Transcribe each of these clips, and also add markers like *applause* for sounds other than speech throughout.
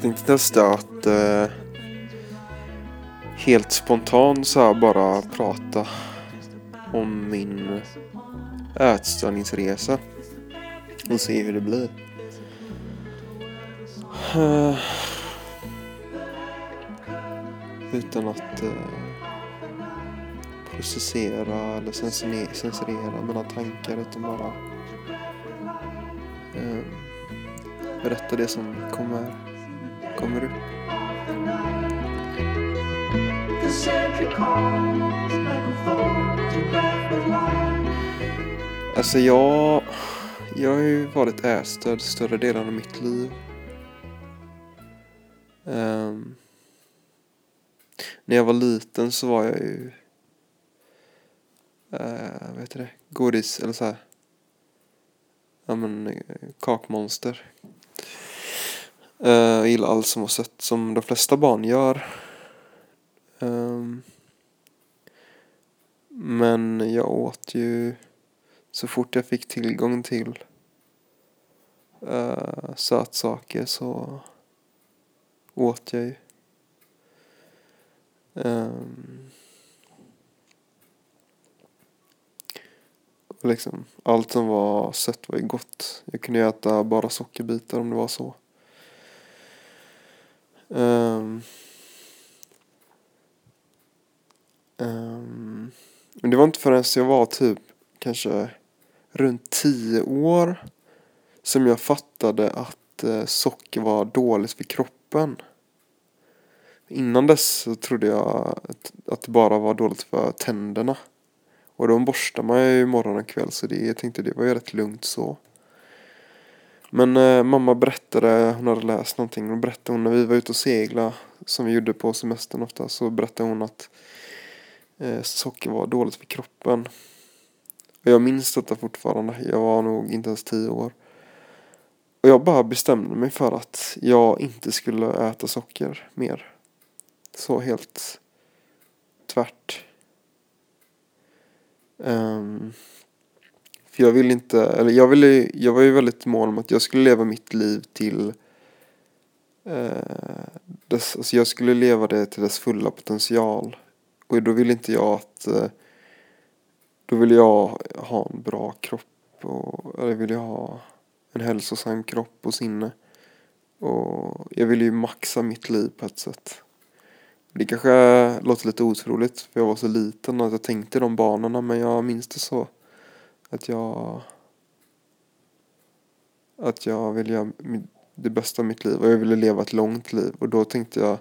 Jag tänkte testa att eh, helt spontant så här bara prata om min ätstörningsresa och se hur det blir. Eh, utan att eh, processera eller censurera, mina tankar utan bara eh, berätta det som kommer, kommer upp. Alltså jag, jag har ju varit ätstörd större delen av mitt liv. Um, när jag var liten så var jag ju, uh, vad heter det, godis eller så här. Ja men eh, kakmonster. Eh, jag gillar allt som var sött som de flesta barn gör. Ehm, men jag åt ju så fort jag fick tillgång till uh, sötsaker så åt jag ju. Um, liksom, allt som var sött var ju gott. Jag kunde äta bara sockerbitar om det var så. Um, um, men det var inte förrän jag var typ kanske runt tio år som jag fattade att eh, socker var dåligt för kroppen. Innan dess så trodde jag att, att det bara var dåligt för tänderna. Och de borstar man ju morgon och kväll så det, jag tänkte det var ju rätt lugnt så. Men eh, mamma berättade, hon hade läst någonting och berättade hon när vi var ute och segla som vi gjorde på semestern ofta så berättade hon att eh, socker var dåligt för kroppen. Och jag minns detta fortfarande. Jag var nog inte ens tio år. Och jag bara bestämde mig för att jag inte skulle äta socker mer. Så helt tvärt. Um, för jag vill inte, eller jag ville, jag var ju väldigt mån om att jag skulle leva mitt liv till eh, dess, alltså jag skulle leva det till dess fulla potential. Och då vill inte jag att eh, då vill jag ha en bra kropp och eller vill jag ha en hälsosam kropp och sinne. Och jag vill ju maxa mitt liv på ett sätt. Det kanske låter lite otroligt för jag var så liten att jag tänkte de banorna men jag minns det så. Att jag att jag ville göra det bästa av mitt liv och jag ville leva ett långt liv och då tänkte jag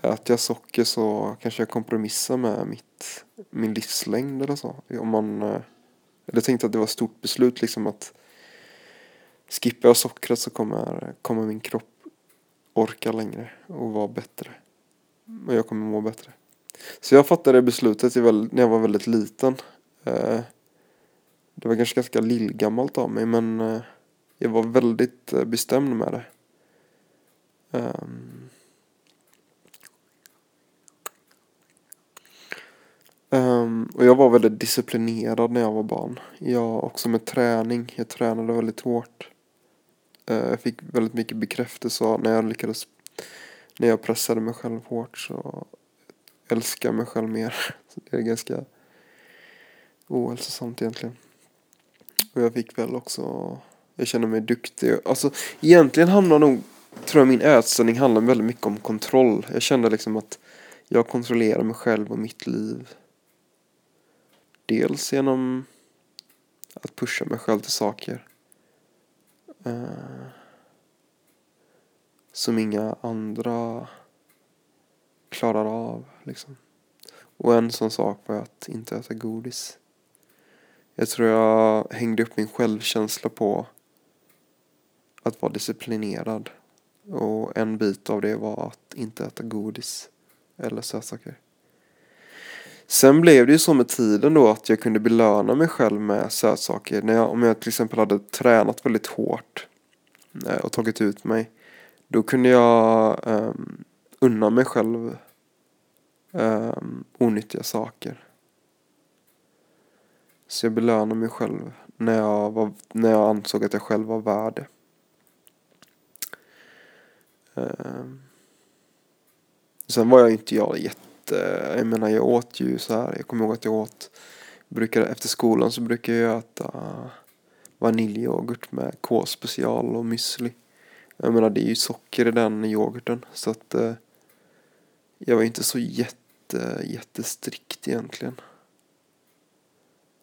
att jag socker så kanske jag kompromissar med mitt, min livslängd eller så. Om man, eh, jag tänkte att det var ett stort beslut liksom att skippar jag sockret så kommer, kommer min kropp orka längre och vara bättre. Och jag kommer må bättre. Så jag fattade beslutet när jag var väldigt liten. Eh, det var kanske ganska lillgammalt av mig men eh, jag var väldigt eh, bestämd med det. Um, och jag var väldigt disciplinerad när jag var barn. Jag också med träning. Jag tränade väldigt hårt. Uh, jag fick väldigt mycket bekräftelse när jag lyckades. När jag pressade mig själv hårt så älskar jag mig själv mer. *laughs* Så det är ganska ohälsosamt egentligen. Och jag fick väl också. Jag känner mig duktig. Alltså egentligen handlar nog. Tror jag min ätstörning handlar väldigt mycket om kontroll. Jag kände liksom att jag kontrollerar mig själv och mitt liv. Dels genom att pusha mig själv till saker. Uh, som inga andra klarar av. Liksom. Och en sån sak var att inte äta godis. Jag tror jag hängde upp min självkänsla på att vara disciplinerad. Och en bit av det var att inte äta godis eller sötsaker. Sen blev det ju så med tiden då att jag kunde belöna mig själv med sötsaker. När jag, om jag till exempel hade tränat väldigt hårt eh, och tagit ut mig. Då kunde jag um, unna mig själv um, onyttiga saker. Så jag belönade mig själv när jag, var, när jag ansåg att jag själv var värd det. Ehm. Sen var jag inte jag jätte, jag menar jag åt ju så här, jag kommer ihåg att jag åt, brukade, efter skolan så brukade jag äta vaniljyoghurt med K-special och müsli. Jag menar det är ju socker i den yoghurten så att eh, jag var inte så jätte, jättestrikt egentligen.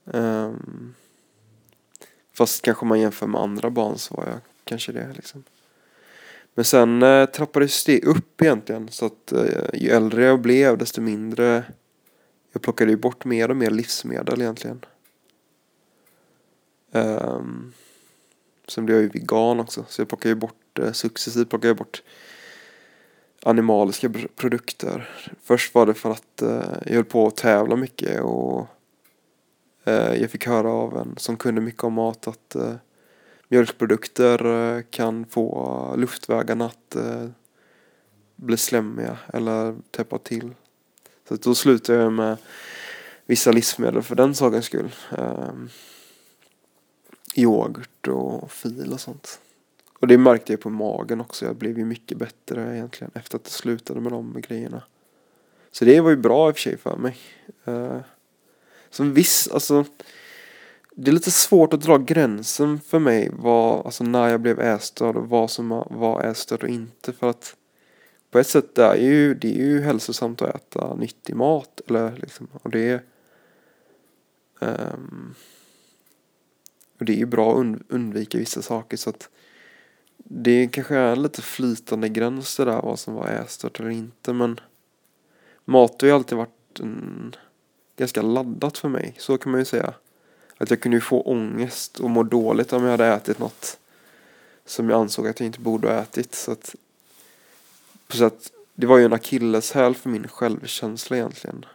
Um, fast kanske man jämför med andra barn så var jag kanske det liksom. Men sen eh, trappades det upp egentligen så att eh, ju äldre jag blev desto mindre jag plockade ju bort mer och mer livsmedel egentligen. Um, sen blev jag ju vegan också så jag plockade ju bort eh, successivt plockade jag bort animaliska produkter. Först var det för att eh, jag höll på att tävla mycket och Eh, jag fick höra av en som kunde mycket om mat att eh, mjölkprodukter eh, kan få luftvägarna att bli slemmiga eller täppa till. Så då slutade jag med vissa livsmedel för den sakens skull. Ehm, yoghurt och fil och sånt. Och det märkte jag på magen också. Jag blev ju mycket bättre egentligen efter att jag slutade med de grejerna. Så det var ju bra i och för sig för mig. Så som viss, alltså. Det är lite svårt att dra gränsen för mig vad, alltså när jag blev ätstörd och vad som var ätstörd och inte. För att på ett sätt det är ju, det är ju hälsosamt att äta nyttig mat. Eller liksom, och det är um, och det är ju bra att undvika vissa saker så att det kanske är en lite flytande gräns det där vad som var ätstört eller inte men mat har ju alltid varit en, ganska laddat för mig, så kan man ju säga. Att jag kunde ju få ångest och må dåligt om jag hade ätit något som jag ansåg att jag inte borde ha ätit. Så att, på att det var ju en akilleshäl för min självkänsla egentligen.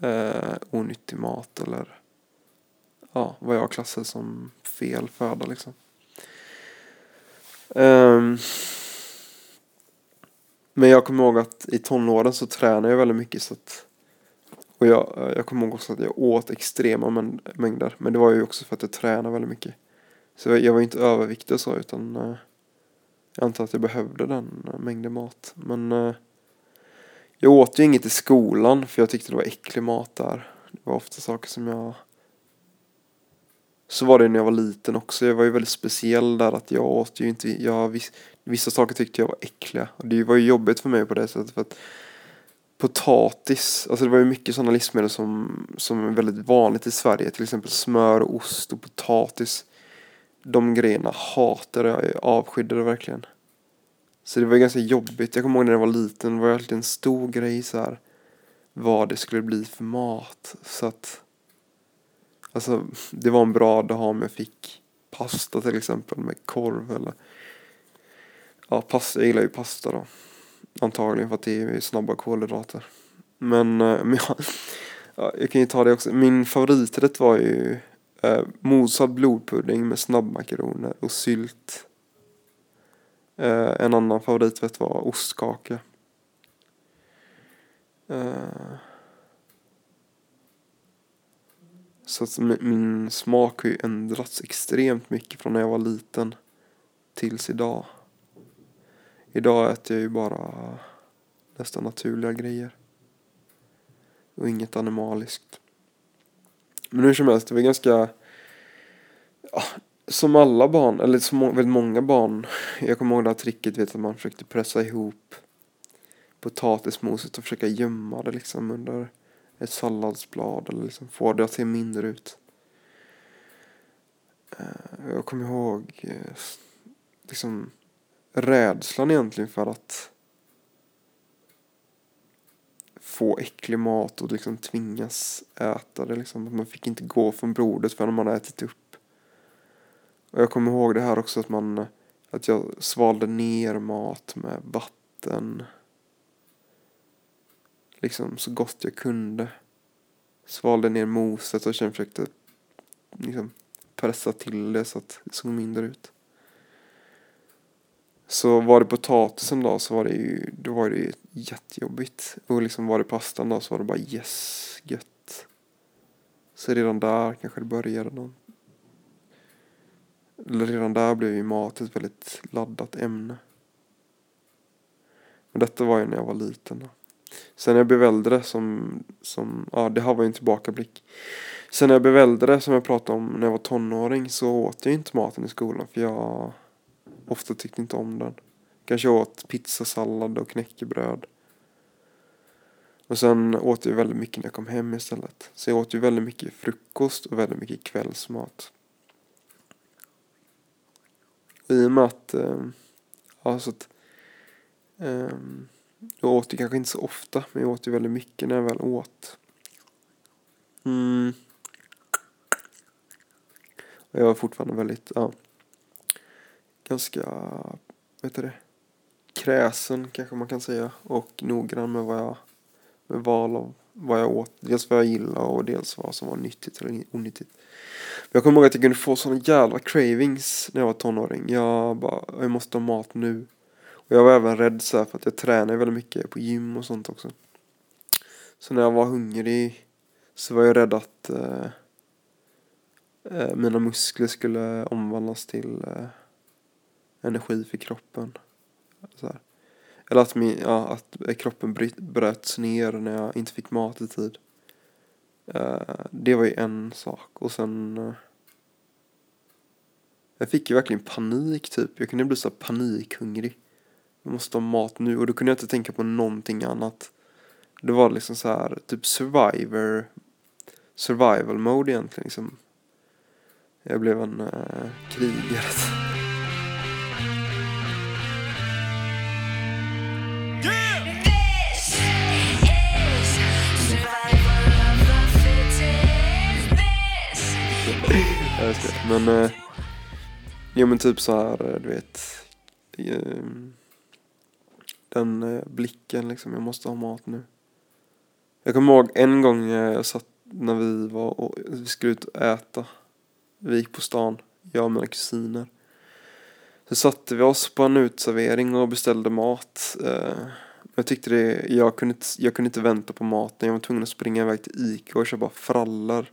Eh, onyttig mat eller ja, vad jag klassar som fel föda liksom. Um, men jag kommer ihåg att i tonåren så tränade jag väldigt mycket så att och jag, eh, jag kommer ihåg också att jag åt extrema mängder. Men det var ju också för att jag tränade väldigt mycket. Så jag var inte överviktig och så utan uh, jag antar att jag behövde den uh, mängden mat. Men uh, jag åt ju inget i skolan för jag tyckte det var äcklig mat där. Det var ofta saker som jag så var det när jag var liten också. Jag var ju väldigt speciell där att jag åt ju inte, jag, vissa saker tyckte jag var äckliga. Och det var ju jobbigt för mig på det sättet för att potatis, alltså det var ju mycket sådana livsmedel som, som är väldigt vanligt i Sverige. Till exempel smör, ost och potatis. De grejerna hatade jag, jag avskydde det verkligen. Så det var ganska jobbigt. Jag kommer ihåg när jag var liten, det var alltid en stor grej så här vad det skulle bli för mat. Så att Alltså, det var en bra dag om jag fick pasta till exempel med korv eller Ja, pasta, jag gillar ju pasta då. Antagligen för att det är snabba kolhydrater. Men, eh, *laughs* men jag, ja, jag kan ju ta det också. Min favoriträtt var ju eh, mosad blodpudding med snabbmakaroner och sylt. Eh, en annan favoriträtt var ostkaka. Eh, Så att min smak har ju ändrats extremt mycket från när jag var liten tills idag. Idag äter jag ju bara nästan naturliga grejer. Och inget animaliskt. Men hur som helst, det var ganska... Ja, som alla barn, eller som väldigt många barn. Jag kommer ihåg det här tricket, vet att man försökte pressa ihop potatismoset och försöka gömma det liksom under ett salladsblad eller liksom få det att se mindre ut. Eh, jag kommer ihåg eh, liksom rädslan egentligen för att få äcklig mat och liksom tvingas äta det. Liksom. Man fick inte gå från bordet förrän man ätit upp. Och jag kommer ihåg det här också att man att jag svalde ner mat med vatten liksom så gott jag kunde. Svalde ner moset och sen försökte liksom pressa till det så att det såg mindre ut. Så var det potatisen då så var det ju, då var det ju jättejobbigt. Och liksom var det pastan då så var det bara yes, gött. Så Så redan där kanske det började någon. Eller redan där blev ju mat ett väldigt laddat ämne. Men detta var ju när jag var liten. Då. Sen när jag blev äldre som, som, ja det här var ju en tillbakablick. Sen när jag blev äldre som jag pratade om när jag var tonåring så åt jag inte maten i skolan för jag ofta tyckte inte om den. Kanske åt pizzasallad och knäckebröd. Och sen åt jag väldigt mycket när jag kom hem istället. Så jag åt ju väldigt mycket frukost och väldigt mycket kvällsmat. I och med att, eh, ja så att, eh, jag åt ju kanske inte så ofta men jag åt ju väldigt mycket när jag väl åt. Mm. Och jag var fortfarande väldigt, ja, ganska, vet du det, kräsen kanske man kan säga och noggrann med vad jag med val av vad jag åt. Dels vad jag gillade och dels vad som var nyttigt eller onyttigt. Jag kommer ihåg att jag kunde få såna jävla cravings när jag var tonåring. Jag bara, jag måste ha mat nu. Och jag var även rädd så för att jag tränade väldigt mycket på gym och sånt också. Så när jag var hungrig så var jag rädd att eh, eh mina muskler skulle omvandlas till eh, energi för kroppen. Så här. Eller att, min, ja, att kroppen bröts ner när jag inte fick mat i tid. Uh, det var ju en sak. Och sen... Uh, jag fick ju verkligen panik typ. Jag kunde bli så panikhungrig. Jag måste ha mat nu. Och då kunde jag inte tänka på någonting annat. Det var liksom så här typ survivor. Survival mode egentligen liksom. Jag blev en uh, krigare. *laughs* jag ska. Men, eh, jo men typ så här, eh, du vet. Eh, den eh, blicken liksom, jag måste ha mat nu. Jag kommer ihåg en gång eh, jag satt när vi var och vi skulle ut och äta. Vi gick på stan, jag och mina kusiner. Så satte vi oss på en utservering och beställde mat. Eh, jag tyckte det, jag kunde, inte, jag kunde inte vänta på maten. Jag var tvungen att springa iväg till Ica och köpa frallor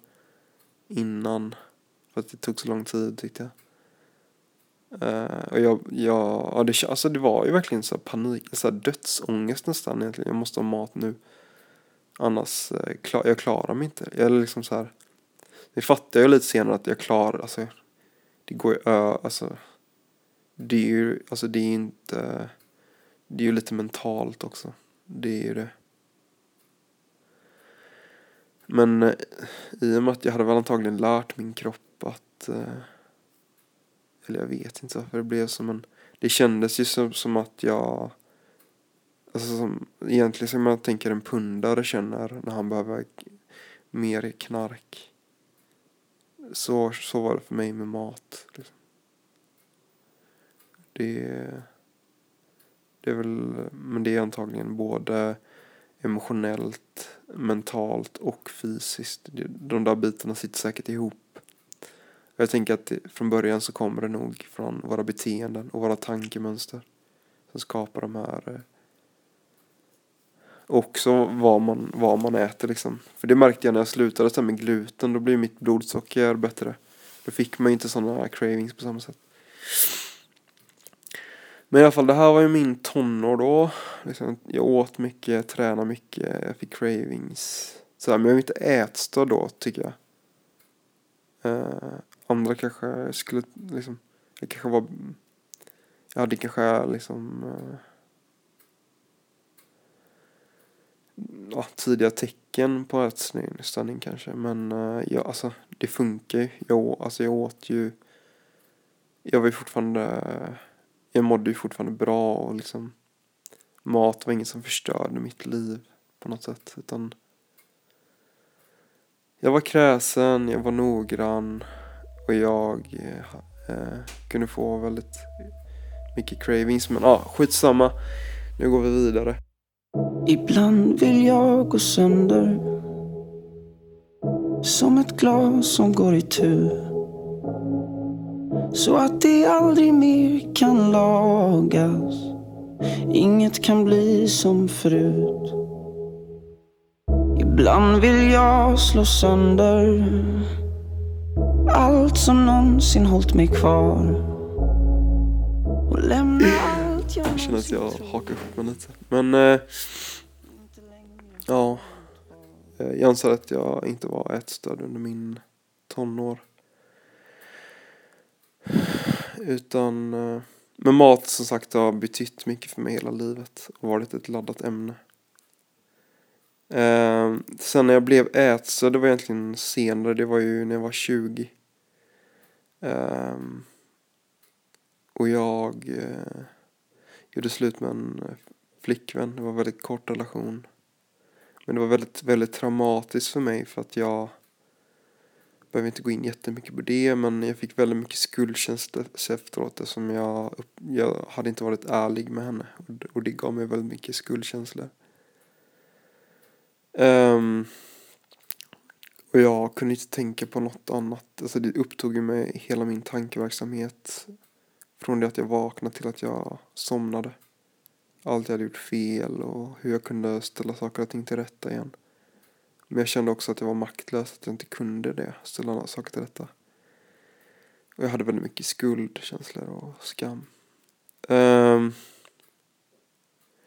innan. För att det tog så lång tid tyckte jag. Uh, och jag, jag ja, det, alltså det var ju verkligen så panik, så dödsångest nästan egentligen. Jag måste ha mat nu. Annars, eh, uh, klar, jag klarar mig inte. Jag är liksom så här. Det fattar jag lite senare att jag klarar, alltså. Det går ju, uh, alltså. Det är ju, alltså det är inte, det är ju lite mentalt också. Det är ju det. Men uh, i och med att jag hade väl antagligen lärt min kropp att... Eh, eller jag vet inte varför det blev så men Det kändes ju som, som att jag... Alltså som, egentligen som jag tänker en pundare känner när han behöver mer knark. Så, så var det för mig med mat. Liksom. Det, det är väl, men det är antagligen både emotionellt, mentalt och fysiskt. De där bitarna sitter säkert ihop. Jag tänker att från början så kommer det nog från våra beteenden och våra tankemönster som skapar de här eh, också vad man, vad man äter liksom. För det märkte jag när jag slutade med gluten, då blev mitt blodsocker bättre. Då fick man inte sådana cravings på samma sätt. Men i alla fall, det här var ju min tonår då. Liksom, jag åt mycket, tränade mycket, jag fick cravings. Så här, men jag var inte ätstörd då, tycker jag. Uh, andra kanske skulle liksom, det kanske var, ja det kanske är liksom eh, ja, tidiga tecken på ätstörning kanske. Men uh, ja, alltså det funkar ju. Jag, alltså, jag åt ju, jag var ju fortfarande, jag mådde ju fortfarande bra och liksom mat var inget som förstörde mitt liv på något sätt. Utan jag var kräsen, jag var noggrann och jag eh, eh, kunde få väldigt mycket cravings. Men ja, ah, skitsamma. Nu går vi vidare. Ibland vill jag gå sönder Som ett glas som går i tur Så att det aldrig mer kan lagas Inget kan bli som förut Ibland vill jag slå sönder allt som någonsin hållit mig kvar och lämna *clears throat* allt jag Jag känner att jag hakar upp mig lite. Men eh, ja, Eh, jag anser att jag inte var ätstörd under min tonår. Utan, eh, men mat som sagt har betytt mycket för mig hela livet och varit ett laddat ämne. Eh, sen när jag blev ätstörd, det var egentligen senare, det var ju när jag var 20. Um, och jag uh, gjorde slut med en eh, flickvän, det var en väldigt kort relation. Men det var väldigt, väldigt traumatiskt för mig för att jag behöver inte gå in jättemycket på det men jag fick väldigt mycket skuldkänsla efteråt eftersom jag, upp, jag hade inte varit ärlig med henne och det- gav mig väldigt mycket skuldkänslor. Um, och jag kunde inte tänka på något annat. Alltså det upptog ju mig hela min tankeverksamhet. Från det att jag vaknade till att jag somnade. Allt jag hade gjort fel och hur jag kunde ställa saker och ting till rätta igen. Men jag kände också att jag var maktlös, att jag inte kunde det, ställa saker till rätta. Och jag hade väldigt mycket skuldkänslor och skam. Um,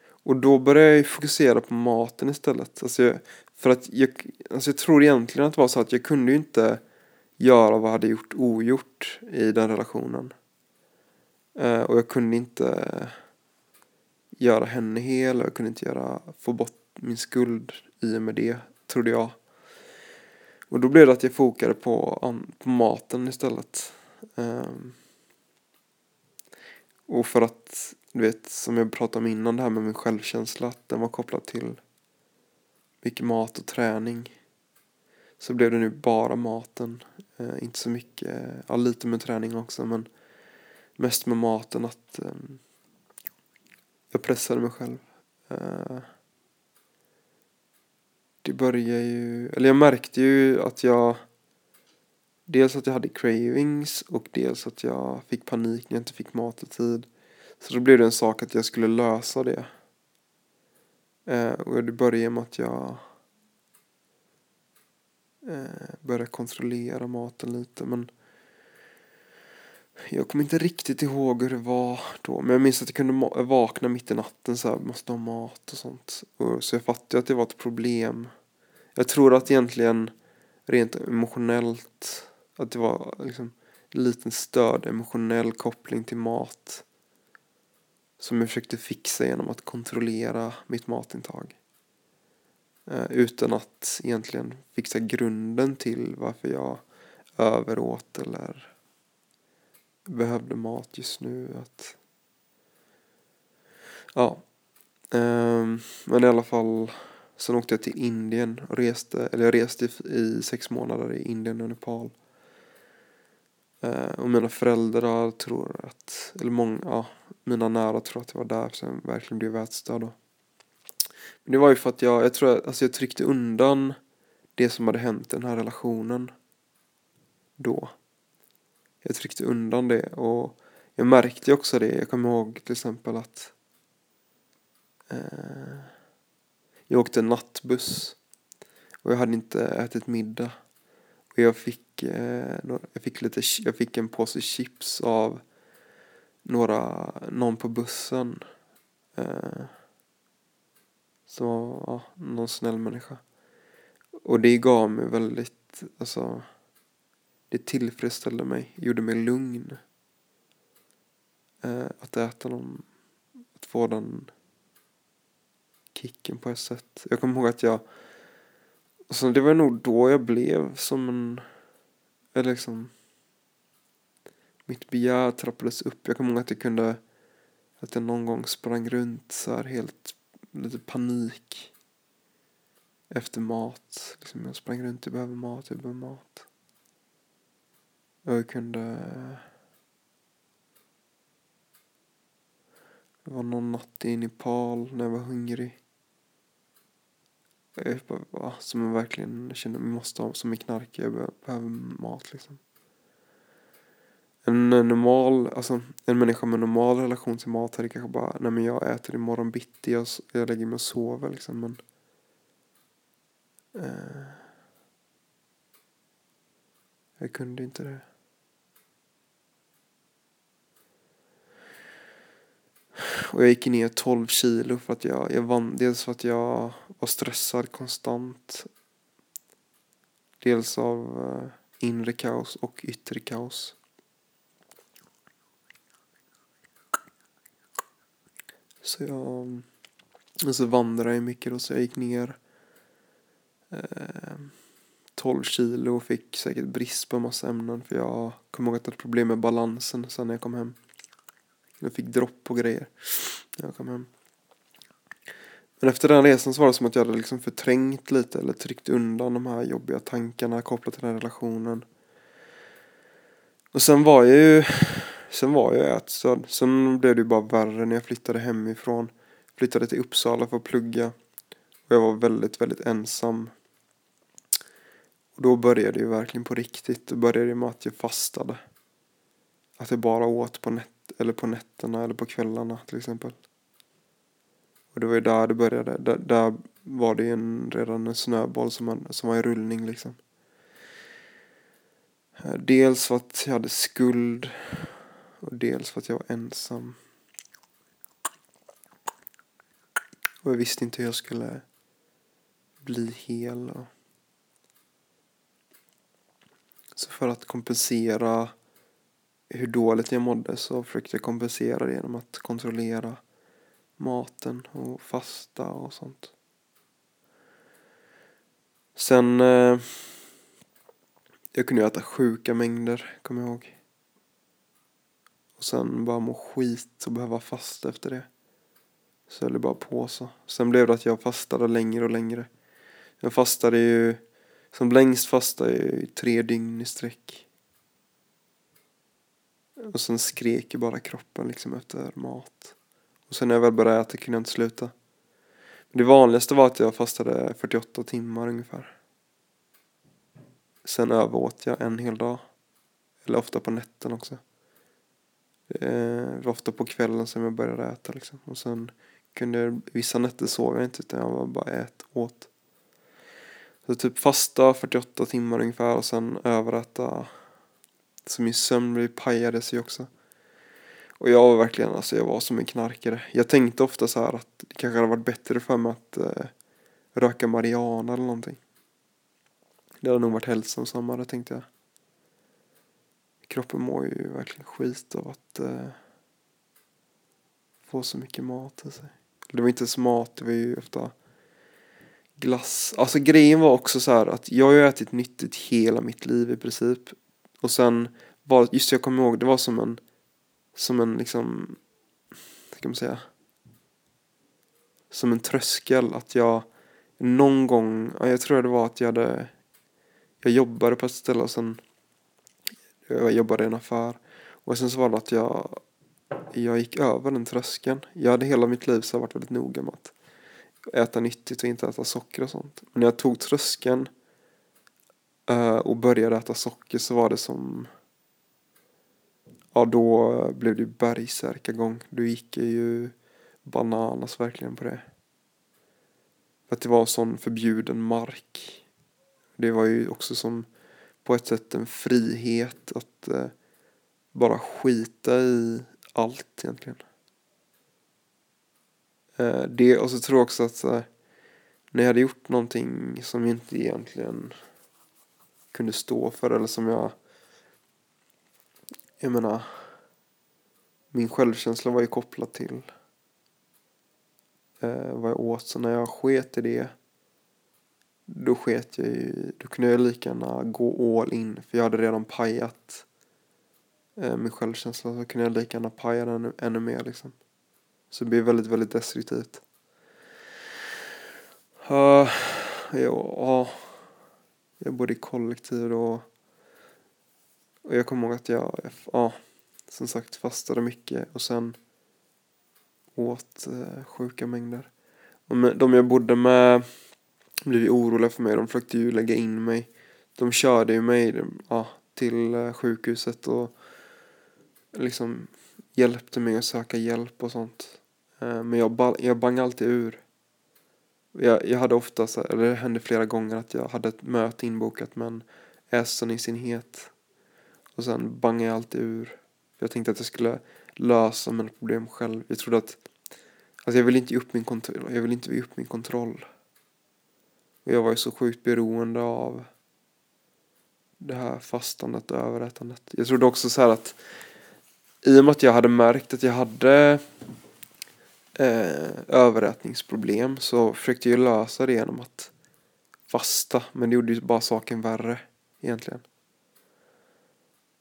och då började jag fokusera på maten istället. Alltså jag, för att jag, alltså jag tror egentligen att det var så att jag kunde ju inte göra vad jag hade gjort ogjort i den relationen. Eh, och jag kunde inte göra henne hel och jag kunde inte göra, få bort min skuld i och med det, trodde jag. Och då blev det att jag fokade på, på maten istället. Eh, och för att, du vet, som jag pratade om innan, det här med min självkänsla, att den var kopplad till mycket mat och träning. Så blev det nu bara maten. Eh, inte så mycket, ja lite med träning också, men mest med maten att eh, jag pressade mig själv. Eh, det började ju, eller jag märkte ju att jag Dels att jag hade cravings och dels att jag fick panik när jag inte fick mat i tid. Så då blev det en sak att jag skulle lösa det. Eh, och det började med att jag eh, började kontrollera maten lite. Men jag kommer inte riktigt ihåg hur det var då. Men jag minns att jag kunde vakna mitt i natten så här, måste ha mat och sånt. Och, så jag fattade att det var ett problem. Jag tror att egentligen rent emotionellt att det var liksom en liten störd emotionell koppling till mat. Som jag försökte fixa genom att kontrollera mitt matintag. Eh, utan att egentligen fixa grunden till varför jag överåt eller behövde mat just nu. Att... Ja. Ehm, men i alla fall. Sen åkte jag till Indien och reste, eller jag reste i, i sex månader i Indien och Nepal. Eh, och mina föräldrar tror att, eller många, ja, mina nära tror att jag var där så jag verkligen blev ätstörd då. Men det var ju för att jag, jag tror att, alltså jag tryckte undan det som hade hänt i den här relationen då. Jag tryckte undan det och jag märkte ju också det. Jag kommer ihåg till exempel att eh, jag åkte nattbuss och jag hade inte ätit middag. Och jag fick, eh, jag fick, lite, jag fick en påse chips av några, någon på bussen. Eh, som var ja, någon snäll människa. Och det gav mig väldigt, alltså det tillfredsställde mig, gjorde mig lugn. Eh, att äta någon, att få den kicken på ett sätt. Jag kommer ihåg att jag, alltså det var nog då jag blev som en, eller liksom, mitt begär trappades upp. Jag kommer ihåg att jag kunde, att jag någon gång sprang runt så här helt, lite panik. Efter mat, liksom jag sprang runt, jag behöver mat, jag behöver mat. Och jag kunde... Det var någon natt i Nepal när jag var hungrig. Eh, som jag verkligen känner mig måste ha, som är knarkig, jag behöver mat liksom. En normal, alltså en människa med normal relation till mat hade kanske bara, nej men jag äter imorgon bitti, jag, jag lägger mig och sover liksom. Men Eh, jag kunde inte det. Och jag gick ner 12 kilo för att jag, jag vann. Dels för att jag var stressad konstant. Dels av eh, inre kaos och yttre kaos. Så jag... Och så vandrade jag mycket då så jag gick ner eh, 12 kilo och fick säkert brist på en massa ämnen för jag kommer ihåg att jag hade problem med balansen sen när jag kom hem. Jag fick dropp och grejer när jag kom hem. Men efter den resan så var det som att jag hade liksom förträngt lite eller tryckt undan de här jobbiga tankarna kopplat till den här relationen. Och sen var jag ju, sen var jag ätstörd. Sen blev det ju bara värre när jag flyttade hemifrån. Flyttade till Uppsala för att plugga. Och jag var väldigt, väldigt ensam. Och då började det ju verkligen på riktigt. Då började det med att jag fastade. Att jag bara åt på, nätterna eller på nätterna eller på kvällarna till exempel. Och det var ju där det började. Där, där var det en, redan en snöboll som, man, som var i rullning liksom. Eh, dels för att jag hade skuld och dels för att jag var ensam. Och jag visste inte hur jag skulle bli hel. Så för att kompensera hur dåligt jag mådde så försökte jag kompensera det genom att kontrollera maten och fasta och sånt. Sen eh, jag kunde äta sjuka mängder, kommer jag ihåg. Och sen bara må skit och behöva fasta efter det. Så höll det bara på så. Sen blev det att jag fastade längre och längre. Jag fastade ju, som längst fastade jag i tre dygn i sträck. Och sen skrek ju bara kroppen liksom efter mat. Och sen när jag väl började äta kunde jag inte sluta. Men det vanligaste var att jag fastade 48 timmar ungefär. Sen överåt jag en hel dag. Eller ofta på nätten också. Det var ofta på kvällen som jag började äta liksom. Och sen kunde jag, vissa nätter sov jag inte utan jag var bara ät, åt. Så typ fasta 48 timmar ungefär och sen överäta. Så min sömn pajades ju också. Och jag var verkligen, alltså jag var som en knarkare. Jag tänkte ofta så här att det kanske hade varit bättre för mig att eh, röka marijuana eller någonting. Det hade nog varit hälsosammare tänkte jag. Kroppen mår ju verkligen skit av att eh, få så mycket mat i sig. Det var inte ens mat, det var ju ofta glass. Alltså grejen var också så här att jag har ju ätit nyttigt hela mitt liv i princip. Och sen var, just jag kommer ihåg, det var som en, som en liksom, hur kan man säga? Som en tröskel att jag någon gång, jag tror det var att jag hade jag jobbade på ett ställe och sen jag jobbade i en affär. Och sen så var det att jag, jag gick över den tröskeln. Jag hade hela mitt liv så varit väldigt noga med att äta nyttigt och inte äta socker och sånt. Men när jag tog tröskeln Eh, och började äta socker så var det som Ja då blev det bergsärkagång. Då gick jag ju bananas verkligen på det. För att det var en sån förbjuden mark det var ju också som på ett sätt en frihet att eh, bara skita i allt egentligen. Eh, det, och så tror jag också att eh, när jag hade gjort någonting som inte egentligen kunde stå för eller som jag jag menar min självkänsla var ju kopplad till eh, vad jag åt så när jag sket i det då sket jag ju, då kunde jag lika gärna gå all in för jag hade redan pajat eh, min självkänsla så kunde jag lika gärna paja den ännu, mer liksom. Så det blev väldigt, väldigt destruktivt. Uh, ja, jag bodde i kollektiv då. Och jag kommer ihåg att jag, ja, som sagt fastade mycket och sen åt eh, sjuka mängder. Och med, de jag bodde med blev ju oroliga för mig. De försökte ju lägga in mig. De körde ju mig ja, till eh, sjukhuset och liksom hjälpte mig att söka hjälp och sånt. Eh, men jag, jag bangade alltid ur. Jag, jag hade ofta, eller det hände flera gånger att jag hade ett möte inbokat men Essen i sin het. Och sen bangade jag alltid ur. Jag tänkte att jag skulle lösa mina problem själv. Jag trodde att, alltså jag ville inte ge upp min kontroll, jag ville inte ge upp min kontroll. Och jag var ju så sjukt beroende av det här fastandet och överätandet. Jag trodde också så här att i och med att jag hade märkt att jag hade eh, överätningsproblem så försökte jag lösa det genom att fasta. Men det gjorde ju bara saken värre egentligen.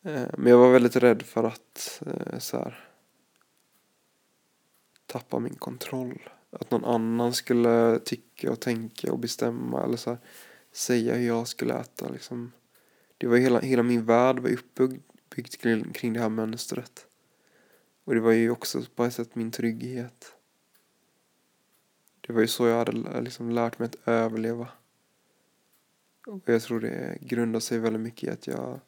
Eh, men jag var väldigt rädd för att eh, så här, tappa min kontroll. Att någon annan skulle tycka och tänka och bestämma eller så här, säga hur jag skulle äta. Liksom. Det var hela, hela min värld var uppbyggd kring, kring det här mönstret. Och det var ju också på ett sätt min trygghet. Det var ju så jag hade liksom lärt mig att överleva. Och jag tror det grundar sig väldigt mycket i att jag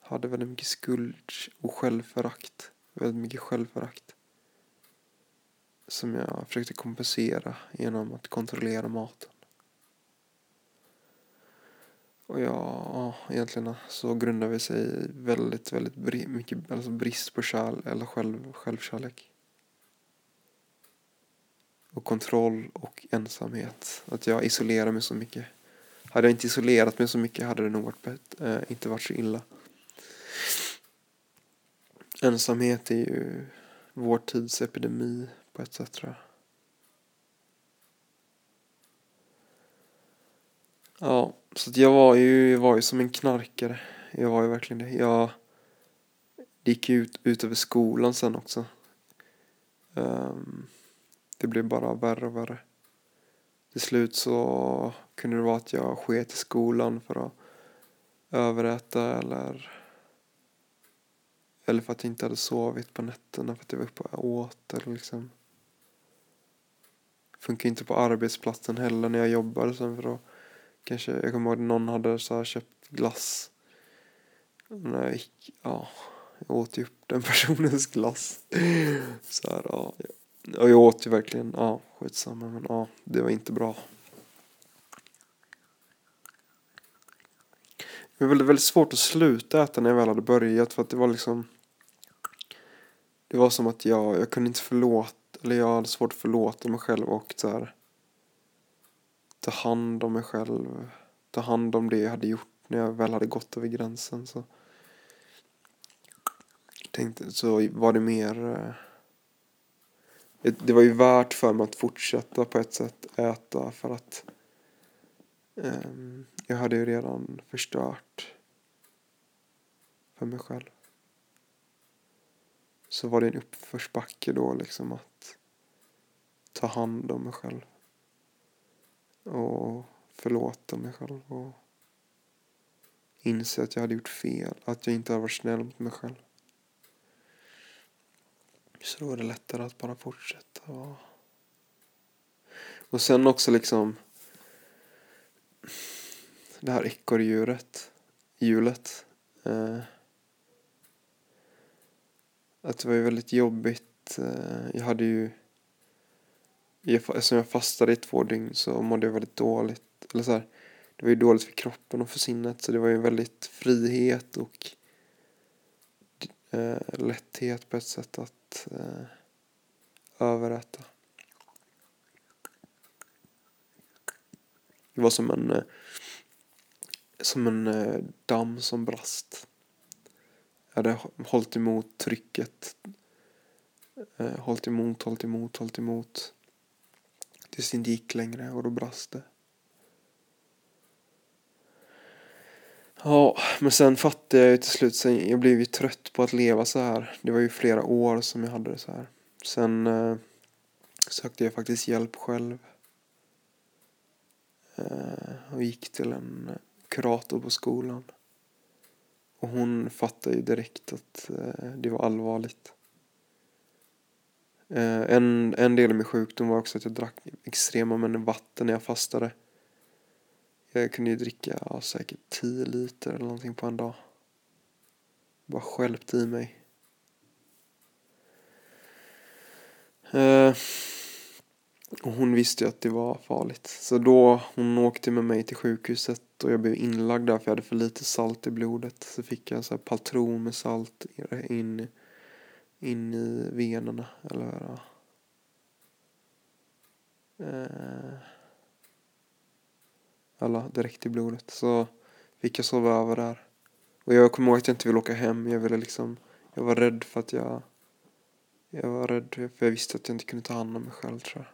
hade väldigt mycket skuld och självförakt. Väldigt mycket självförakt. Som jag försökte kompensera genom att kontrollera maten. Och ja, egentligen så grundar vi sig i väldigt, väldigt mycket alltså brist på kärlek eller själv, självkärlek. Och kontroll och ensamhet. Att jag isolerar mig så mycket. Hade jag inte isolerat mig så mycket hade det nog varit bett, eh, inte varit så illa. Ensamhet är ju vår tids epidemi på ett sätt tror jag. Ja, så jag var ju, jag var ju som en knarkare. Jag var ju verkligen det. Jag det gick ju ut, ut över skolan sen också. Um, det blev bara värre och värre. Till slut så kunde det vara att jag sket i skolan för att överäta eller eller för att jag inte hade sovit på nätterna för att jag var uppe och åt eller liksom. Funkar inte på arbetsplatsen heller när jag jobbade sen för då kanske, jag kommer ihåg att någon hade så köpt glass. Och när jag gick, ja, jag åt ju upp den *laughs* personens glass. Så här, ja. Och jag åt ju verkligen, ja, skitsamma men ja, det var inte bra. Det var väldigt, svårt att sluta äta när jag väl hade börjat för att det var liksom Det var som att jag, jag kunde inte förlåta, eller jag hade svårt att förlåta mig själv och så här, ta hand om mig själv, ta hand om det jag hade gjort när jag väl hade gått över gränsen så tänkte, så var det mer eh, det var ju värt för mig att fortsätta på ett sätt äta för att um, jag hade ju redan förstört för mig själv. Så var det en uppförsbacke då liksom att ta hand om mig själv. Och förlåta mig själv och inse att jag hade gjort fel. Att jag inte hade varit snäll mot mig själv. Så då är det lättare att bara fortsätta. Och, och sen också liksom det här ekorrhjulet. Hjulet. Eh, att det var ju väldigt jobbigt. Eh, jag hade ju eftersom jag fastade i två dygn så mådde jag väldigt dåligt. Eller så här, det var ju dåligt för kroppen och för sinnet så det var ju väldigt frihet och eh, lätthet på ett sätt att eh, överäta. Det var som en, eh, som en eh, damm som brast. Jag hade hållit emot trycket. Eh, hållit emot, hållit emot, hållit emot. Tills det inte gick längre och då brast det. Ja, men sen fattade jag ju till slut, sen, jag blev ju trött på att leva så här. Det var ju flera år som jag hade det så här. Sen eh, sökte jag faktiskt hjälp själv. Eh, och gick till en kurator på skolan. Och hon fattade ju direkt att eh, det var allvarligt. Eh, en, en del av min sjukdom var också att jag drack extrema mängder vatten när jag fastade. Jag kunde ju dricka ja, säkert 10 liter eller någonting på en dag. Bara skälpt i mig. Eh, och hon visste ju att det var farligt. Så då hon åkte med mig till sjukhuset och jag blev inlagd där för jag hade för lite salt i blodet. Så fick jag så här patron med salt in, in i venerna. Eller eh, alla direkt i blodet. Så fick jag sova över där. Och jag kommer ihåg att jag inte ville åka hem. Jag ville liksom, jag var rädd för att jag, jag var rädd för jag visste att jag inte kunde ta hand om mig själv tror jag.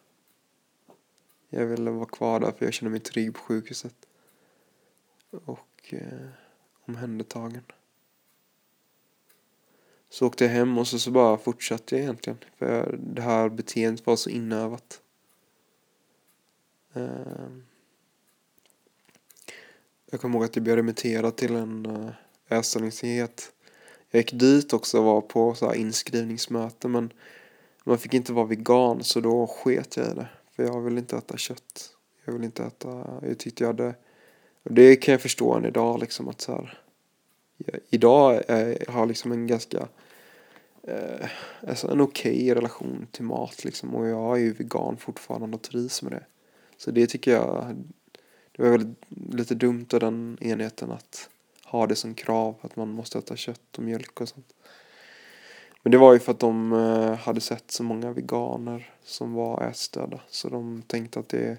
Jag ville vara kvar där för jag kände mig trygg på sjukhuset. Och eh, omhändertagen. Så åkte jag hem och så, så bara fortsatte jag egentligen. För det här beteendet var så inövat. Eh, jag kommer ihåg att jag blev remitterad till en eh. Jag gick dit också och var på så här inskrivningsmöte men man fick inte vara vegan så då sket jag i det. För jag vill inte äta kött. Jag vill inte äta, jag tyckte jag hade, och det kan jag förstå än idag liksom att så här, jag, idag är, jag har liksom en ganska, eh, alltså en okej okay relation till mat liksom och jag är ju vegan fortfarande och trivs med det. Så det tycker jag, det var väl lite dumt av den enheten att ha det som krav att man måste äta kött och mjölk och sånt. Men det var ju för att de eh, hade sett så många veganer som var ätstörda. Så de tänkte att det är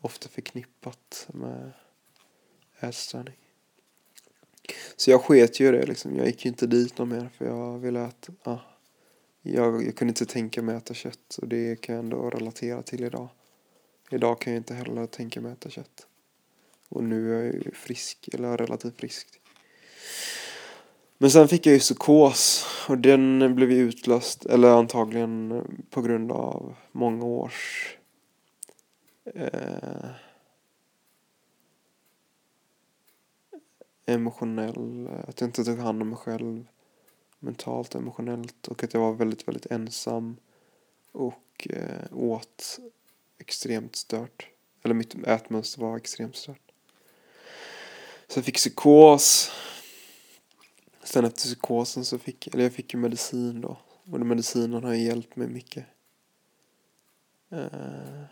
ofta förknippat med ätstörning. Så jag sket ju det liksom. Jag gick ju inte dit någon mer för jag ville äta. Ah, jag, jag kunde inte tänka mig att äta kött och det kan jag ändå relatera till idag. Idag kan jag inte heller tänka mig att äta kött. Och nu är jag ju frisk, eller relativt frisk. Men sen fick jag ju psykos och den blev ju utlöst, eller antagligen på grund av många års eh, emotionell, att jag inte tog hand om mig själv mentalt och emotionellt och att jag var väldigt, väldigt ensam och eh, åt extremt stört. Eller mitt ätmönster var extremt stört. Så jag fick psykos Sen efter psykosen så fick, eller jag fick ju medicin då. Och den medicinen har ju hjälpt mig mycket. Eh,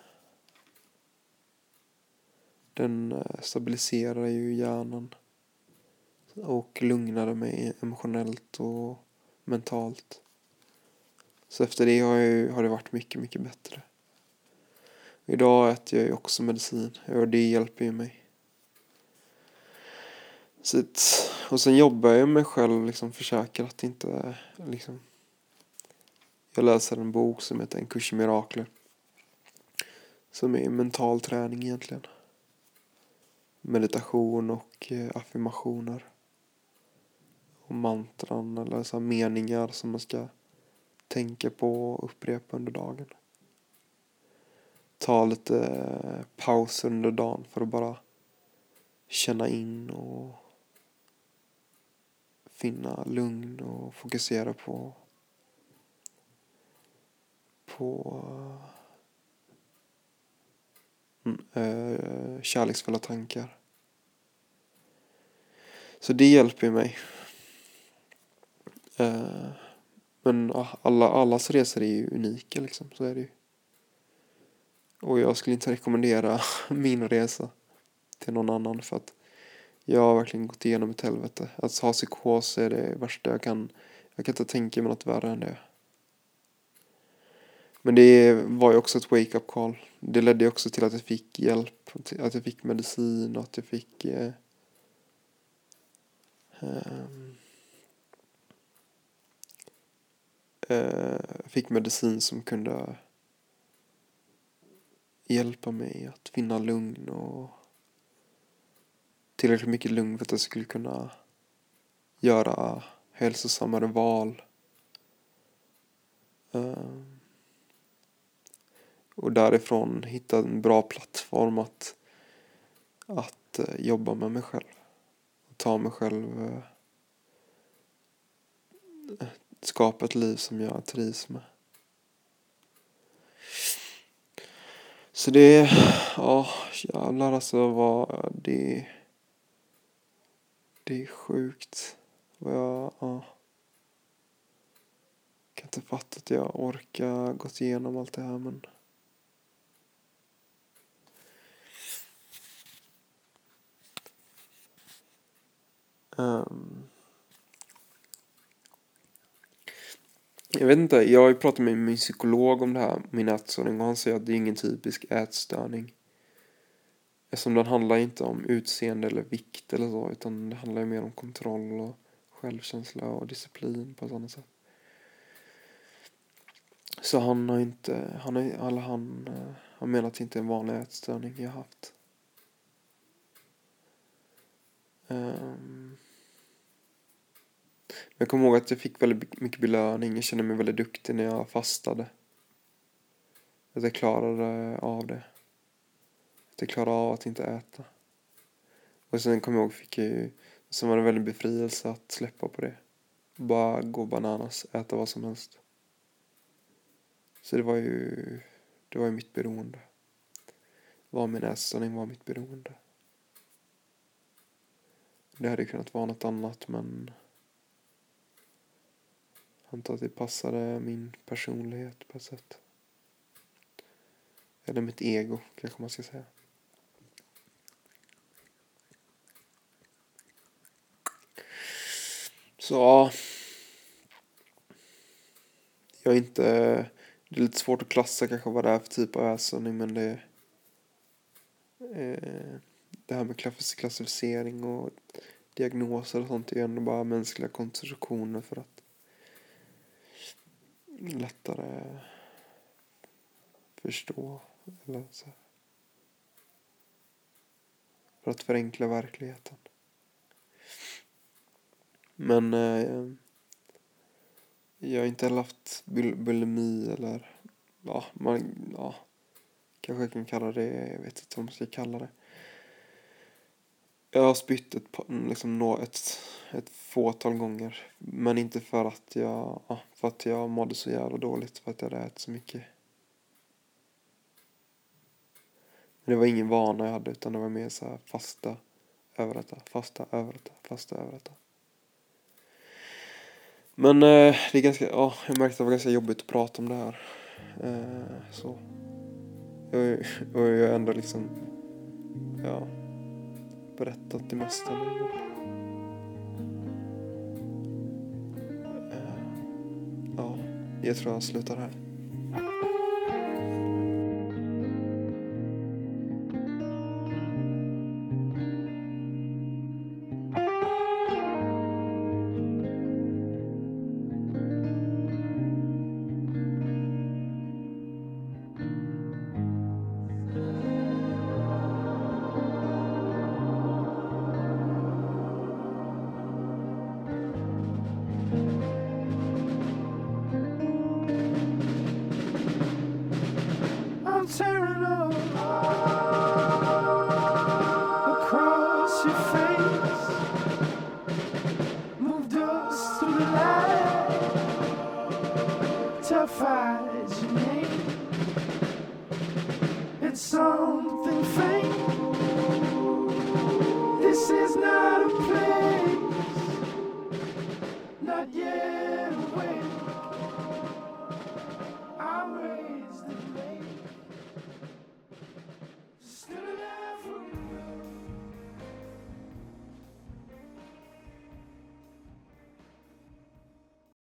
den eh, stabiliserar ju hjärnan. Och lugnade mig emotionellt och mentalt. Så efter det har, jag, har det varit mycket, mycket bättre. Idag äter jag ju också medicin och det hjälper ju mig. Så och sen jobbar jag mig själv, liksom försöker att inte, liksom. Jag läser en bok som heter En kurs i mirakler. Som är mental träning egentligen. Meditation och eh, affirmationer. Och mantran eller så meningar som man ska tänka på och upprepa under dagen. Ta lite eh, paus under dagen för att bara känna in och finna lugn och fokusera på på äh, kärleksfulla tankar. Så det hjälper mig. Äh, men ah, alla, allas resor är ju unika liksom, så är det ju. Och jag skulle inte rekommendera *laughs* min resa till någon annan för att jag har verkligen gått igenom ett helvete. Att ha psykos är det värsta jag kan. Jag kan inte tänka mig något värre än det. Men det var ju också ett wake-up call. Det ledde också till att jag fick hjälp. Att jag fick medicin och att jag fick... Eh, ehm, eh, fick medicin som kunde hjälpa mig att finna lugn och tillräckligt mycket lugn för att jag skulle kunna göra hälsosammare val. Ehm. Och därifrån hitta en bra plattform att, att eh, jobba med mig själv. Ta mig själv eh, skapa ett liv som jag trivs med. Så det, ja jävlar alltså vad det det är sjukt. vad jag, ja. Kan inte fatta att jag orkar gå igenom allt det här men. Um. Jag vet inte, jag har ju pratat med min psykolog om det här, min ätstörning, och han säger att det är ingen typisk ätstörning. Eftersom den handlar inte om utseende eller vikt eller så, utan det handlar ju mer om kontroll och självkänsla och disciplin på ett annat sätt. Så han har inte, han har, eller han, eh, han menar att det inte är en vanlig ätstörning jag haft. Um, jag kommer ihåg att jag fick väldigt mycket belöning. Jag kände mig väldigt duktig när jag fastade. Att jag klarade av det inte jag klarade av att inte äta. Och sen kom jag ihåg fick jag ju, sen var det en väldig befrielse att släppa på det. Bara gå bananas, äta vad som helst. Så det var ju, det var ju mitt beroende. Var min ätstörning var mitt beroende. Det hade kunnat vara något annat men jag antar att det passade min personlighet på ett sätt. Eller mitt ego kanske man ska säga. Så ja. Jag är inte... Det är lite svårt att klassa kanske vad det är för typ av ätstörning men det... Eh, det här med klassificering och diagnoser och sånt är ju ändå bara mänskliga konstruktioner för att lättare förstå eller så. För att förenkla verkligheten. Men eh, jag har inte heller haft bulimi eller ja, man, ja, kanske jag kan kalla det, jag vet inte vad man ska kalla det. Jag har spytt ett, liksom, ett, ett fåtal gånger. Men inte för att jag, ja, för att jag mådde så jävla dåligt för att jag hade ätit så mycket. Men det var ingen vana jag hade utan det var mer så här fasta, överrätta, fasta, överrätta, fasta, överrätta. Men eh, det är ganska, ja, jag märkte att det var ganska jobbigt att prata om det här. Eh, så. Jag, och *laughs* jag ändå liksom, ja berättat det mesta nu. Eh, ja, jag tror jag slutar här.